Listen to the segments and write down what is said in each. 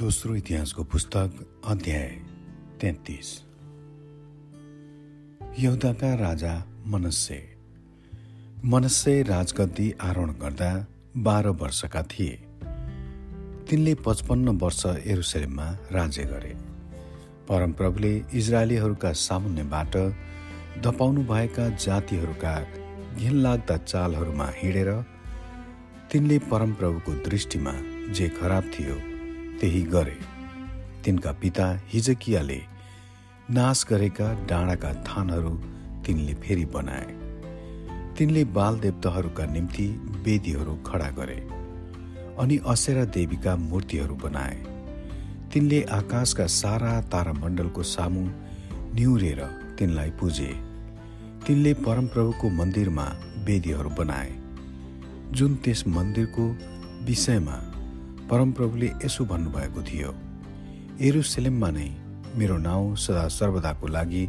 दोस्रो इतिहासको पुस्तक अध्याय तेत्तिस। यहुदाका राजा मनस्से। मनस्से राजगद्दी आरोहण गर्दा बाह्र वर्षका थिए। तिनले पचपन्न वर्ष एरुसलेममा राज्य गरे। परमप्रभुले इजरायलीहरूका सामुन्यबाट धपाउनु भएका जातिहरूका घिनलाग्दा चालहरूमा हिँडेर तिनले परमप्रभुको दृष्टिमा जे खराब थियो त्यही गरे। तिनका पिता हिजकियाले नाश गरेका डाँडाका थानहरू तिनले फेरि बनाए। तिनले बाल देवताहरूका निम्ति वेदीहरू खडा गरे अनि असेरा देवीका मूर्तिहरू बनाए। तिनले आकाशका सारा तारामण्डलको सामु निहुरेर तिनलाई पुजे। तिनले परमप्रभुको मन्दिरमा वेदीहरू बनाए। जुन त्यस मन्दिरको विषयमा परमप्रभुले यसो भन्नुभएको थियो एरुसेलेममा नै मेरो नाउँ सदा सर्वदाको लागि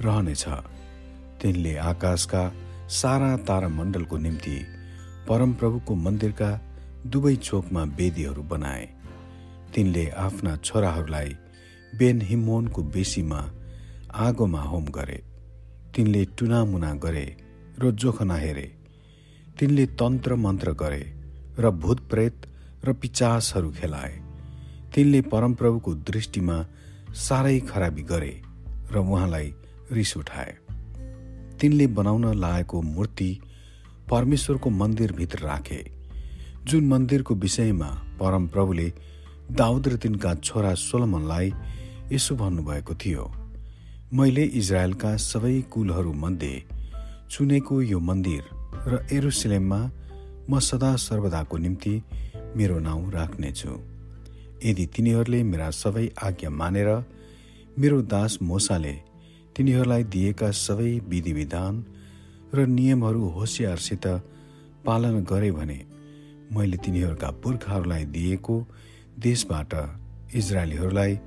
रहनेछ। तिनले आकाशका सारा तारामण्डलको निम्ति परमप्रभुको मन्दिरका दुवै चोकमा वेदीहरू बनाए। तिनले आफ्ना छोराहरूलाई बेन हिमोनको बेसीमा आगोमा होम गरे। तिनले टुनामुना गरे र जोखना हेरे। तिनले तन्त्र मन्त्र गरे र भूत प्रेत र पिचासहरू खेलाए। तिनले परमप्रभुको दृष्टिमा साह्रै खराबी गरे र उहाँलाई रिस उठाए। तिनले बनाउन लागेको मूर्ति परमेश्वरको मन्दिरभित्र राखे। जुन मन्दिरको विषयमा परमप्रभुले दाउद र तिनका छोरा सोलमनलाई यसो भन्नुभएको थियो मैले इजरायलका सबै कुलहरूमध्ये चुनेको यो मन्दिर र एरुसलेममा म सदा सर्वदाको निम्ति मेरो नाउँ राख्नेछु यदि तिनीहरूले मेरा सबै आज्ञा मानेर मेरो दास मोसाले तिनीहरूलाई दिएका सबै विधिविधान र नियमहरू होसियारसित पालन गरे भने मैले तिनीहरूका पुर्खाहरूलाई दिएको देशबाट इजरायलीहरूलाई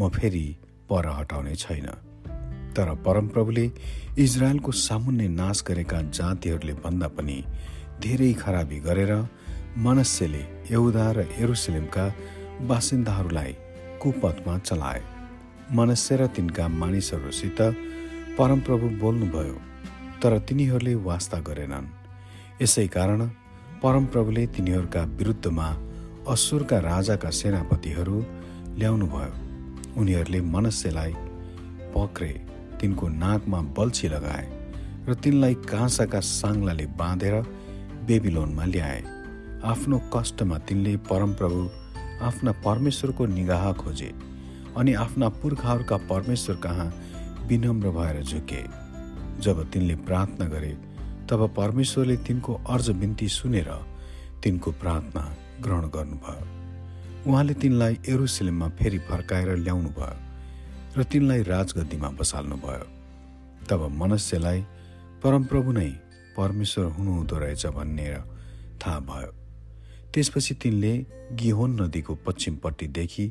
म फेरि पर हटाउने छैन। तर परमप्रभुले इजरायलको सामुन्ने नाश गरेका जातिहरूले भन्दा पनि धेरै खराबी गरेर मनस्यले यहुदा र एरुसलेमका बासिन्दाहरूलाई कुपथमा चलाए। मनस्य र तिनका मानिसहरूसित परमप्रभु बोल्नुभयो तर तिनीहरूले वास्ता गरेनन्। यसै कारण परमप्रभुले तिनीहरूका विरुद्धमा असुरका राजाका सेनापतिहरू ल्याउनुभयो। उनीहरूले मनस्यलाई पक्रे तिनको नाकमा बल्छी लगाए र तिनलाई काँसाका साङ्लाले बाँधेर बेबिलोनमा ल्याए। आफ्नो कष्टमा तिनले परमप्रभु आफ्ना परमेश्वरको निगाह खोजे अनि आफ्ना पुर्खाहरूका परमेश्वर कहाँ विनम्र भएर झुके। जब तिनले प्रार्थना गरे तब परमेश्वरले तिनको अर्ज बिन्ती सुनेर तिनको प्रार्थना ग्रहण गर्नुभयो। उहाँले तिनलाई एरुसलेममा फेरि फर्काएर ल्याउनु भयो र तिनलाई राजगद्दीमा बसाल्नुभयो। तब मनुष्यलाई परमप्रभु नै परमेश्वर हुनुहुँदो रहेछ भन्ने थाहा भयो। त्यसपछि तिनले गिहोन नदीको पश्चिमपट्टिदेखि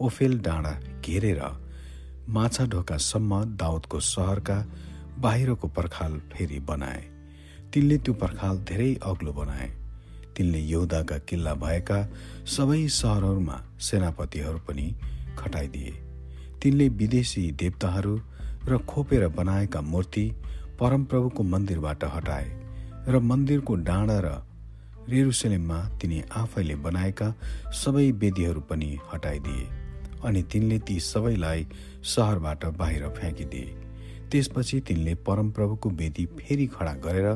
ओफेल डाँडा घेरेर माछा ढोकासम्म दाउदको सहरका बाहिरको पर्खाल फेरि बनाए। तिनले त्यो पर्खाल धेरै अग्लो बनाए। तिनले यौदाका किल्ला भएका सबै सहरहरूमा सेनापतिहरू पनि खटाइदिए। तिनले विदेशी देवताहरू र खोपेर बनाएका मूर्ति परमप्रभुको मन्दिरबाट हटाए र मन्दिरको डाँडा र रेरुसलेममा तिनी आफैले बनाएका सबै वेदीहरू पनि हटाइदिए अनि तिनले ती सबैलाई सहरबाट बाहिर फ्याँकिदिए। त्यसपछि तिनले परमप्रभुको वेदी फेरि खडा गरेर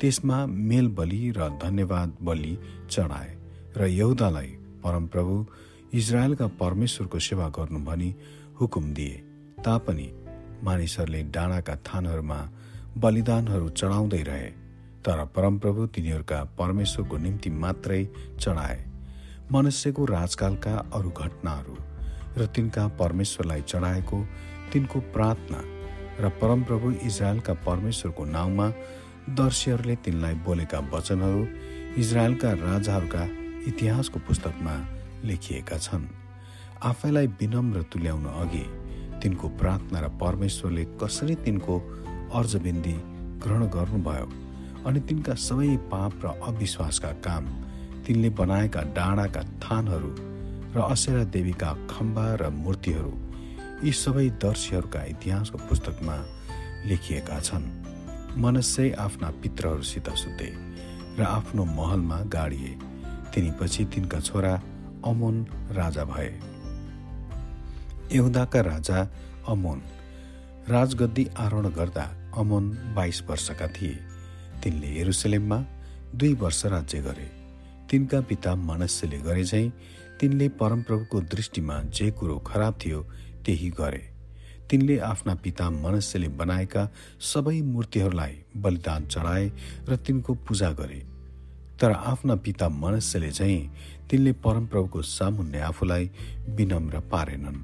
त्यसमा मेल बलि र धन्यवाद बलि चढाए र यहुदालाई परमप्रभु इजरायलका परमेश्वरको सेवा गर्नु भनी हुकुम दिए। तापनि मानिसहरूले डाँडाका थानहरूमा बलिदानहरू चढाउँदै रहे। तर परमप्रभु तिनीहरूका परमेश्वरको निम्ति मात्रै चढाए। मनुष्यको राजकालका अरू घटनाहरू र तिनका परमेश्वरलाई चढाएको तिनको प्रार्थना र परमप्रभु इजरायलका परमेश्वरको नाउँमा दर्शीहरूले तिनलाई बोलेका वचनहरू इजरायलका राजाहरूका इतिहासको पुस्तकमा लेखिएका छन्। आफैलाई विनम्र तुल्याउन अघि तिनको प्रार्थना र परमेश्वरले कसरी तिनको अर्जबिन्दी ग्रहण गर्नुभयो अनि तिनका सबै पाप र अविश्वासका काम तिनले बनाएका डाँडाका थानहरू र असेरा देवीका खम्बा र मूर्तिहरू यी सबै दर्शीहरूका इतिहासको पुस्तकमा लेखिएका छन्। मनस्से आफ्ना पित्रहरूसित सुते र आफ्नो महलमा गाडिए। तिनीपछि तिनका छोरा अमोन राजा भए। यहुदाका राजा अमोन। राजगद्दी आरोहण गर्दा अमोन बाइस वर्षका थिए। तिनले हेरुसलेममा दुई वर्ष राज्य गरे। तिनका पिता मनस्यले गरे झैँ तिनले परमप्रभुको दृष्टिमा जे कुरो खराब थियो त्यही गरे। तिनले आफ्ना पिता मनस्यले बनाएका सबै मूर्तिहरूलाई बलिदान चढाए र तिनको पूजा गरे। तर आफ्ना पिता मनस्यले चाहिँ तिनले परमप्रभुको सामुन्ने आफूलाई विनम्र पारेनन्।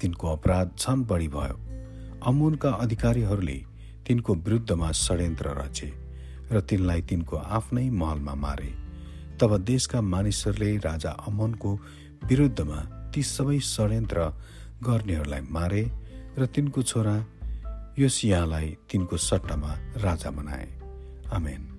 तिनको अपराध झन बढी भयो। अमुनका अधिकारीहरूले तिनको विरुद्धमा षड्यन्त्र रचे। र तिनलाई तिनको आफ्नै महलमा मारे। तब देशका मानिसहरूले राजा अमनको विरुद्धमा ती सबै षड्यन्त्र गर्नेहरूलाई मारे र तिनको छोरा योसियालाई तिनको सट्टामा राजा बनाए। आमेन।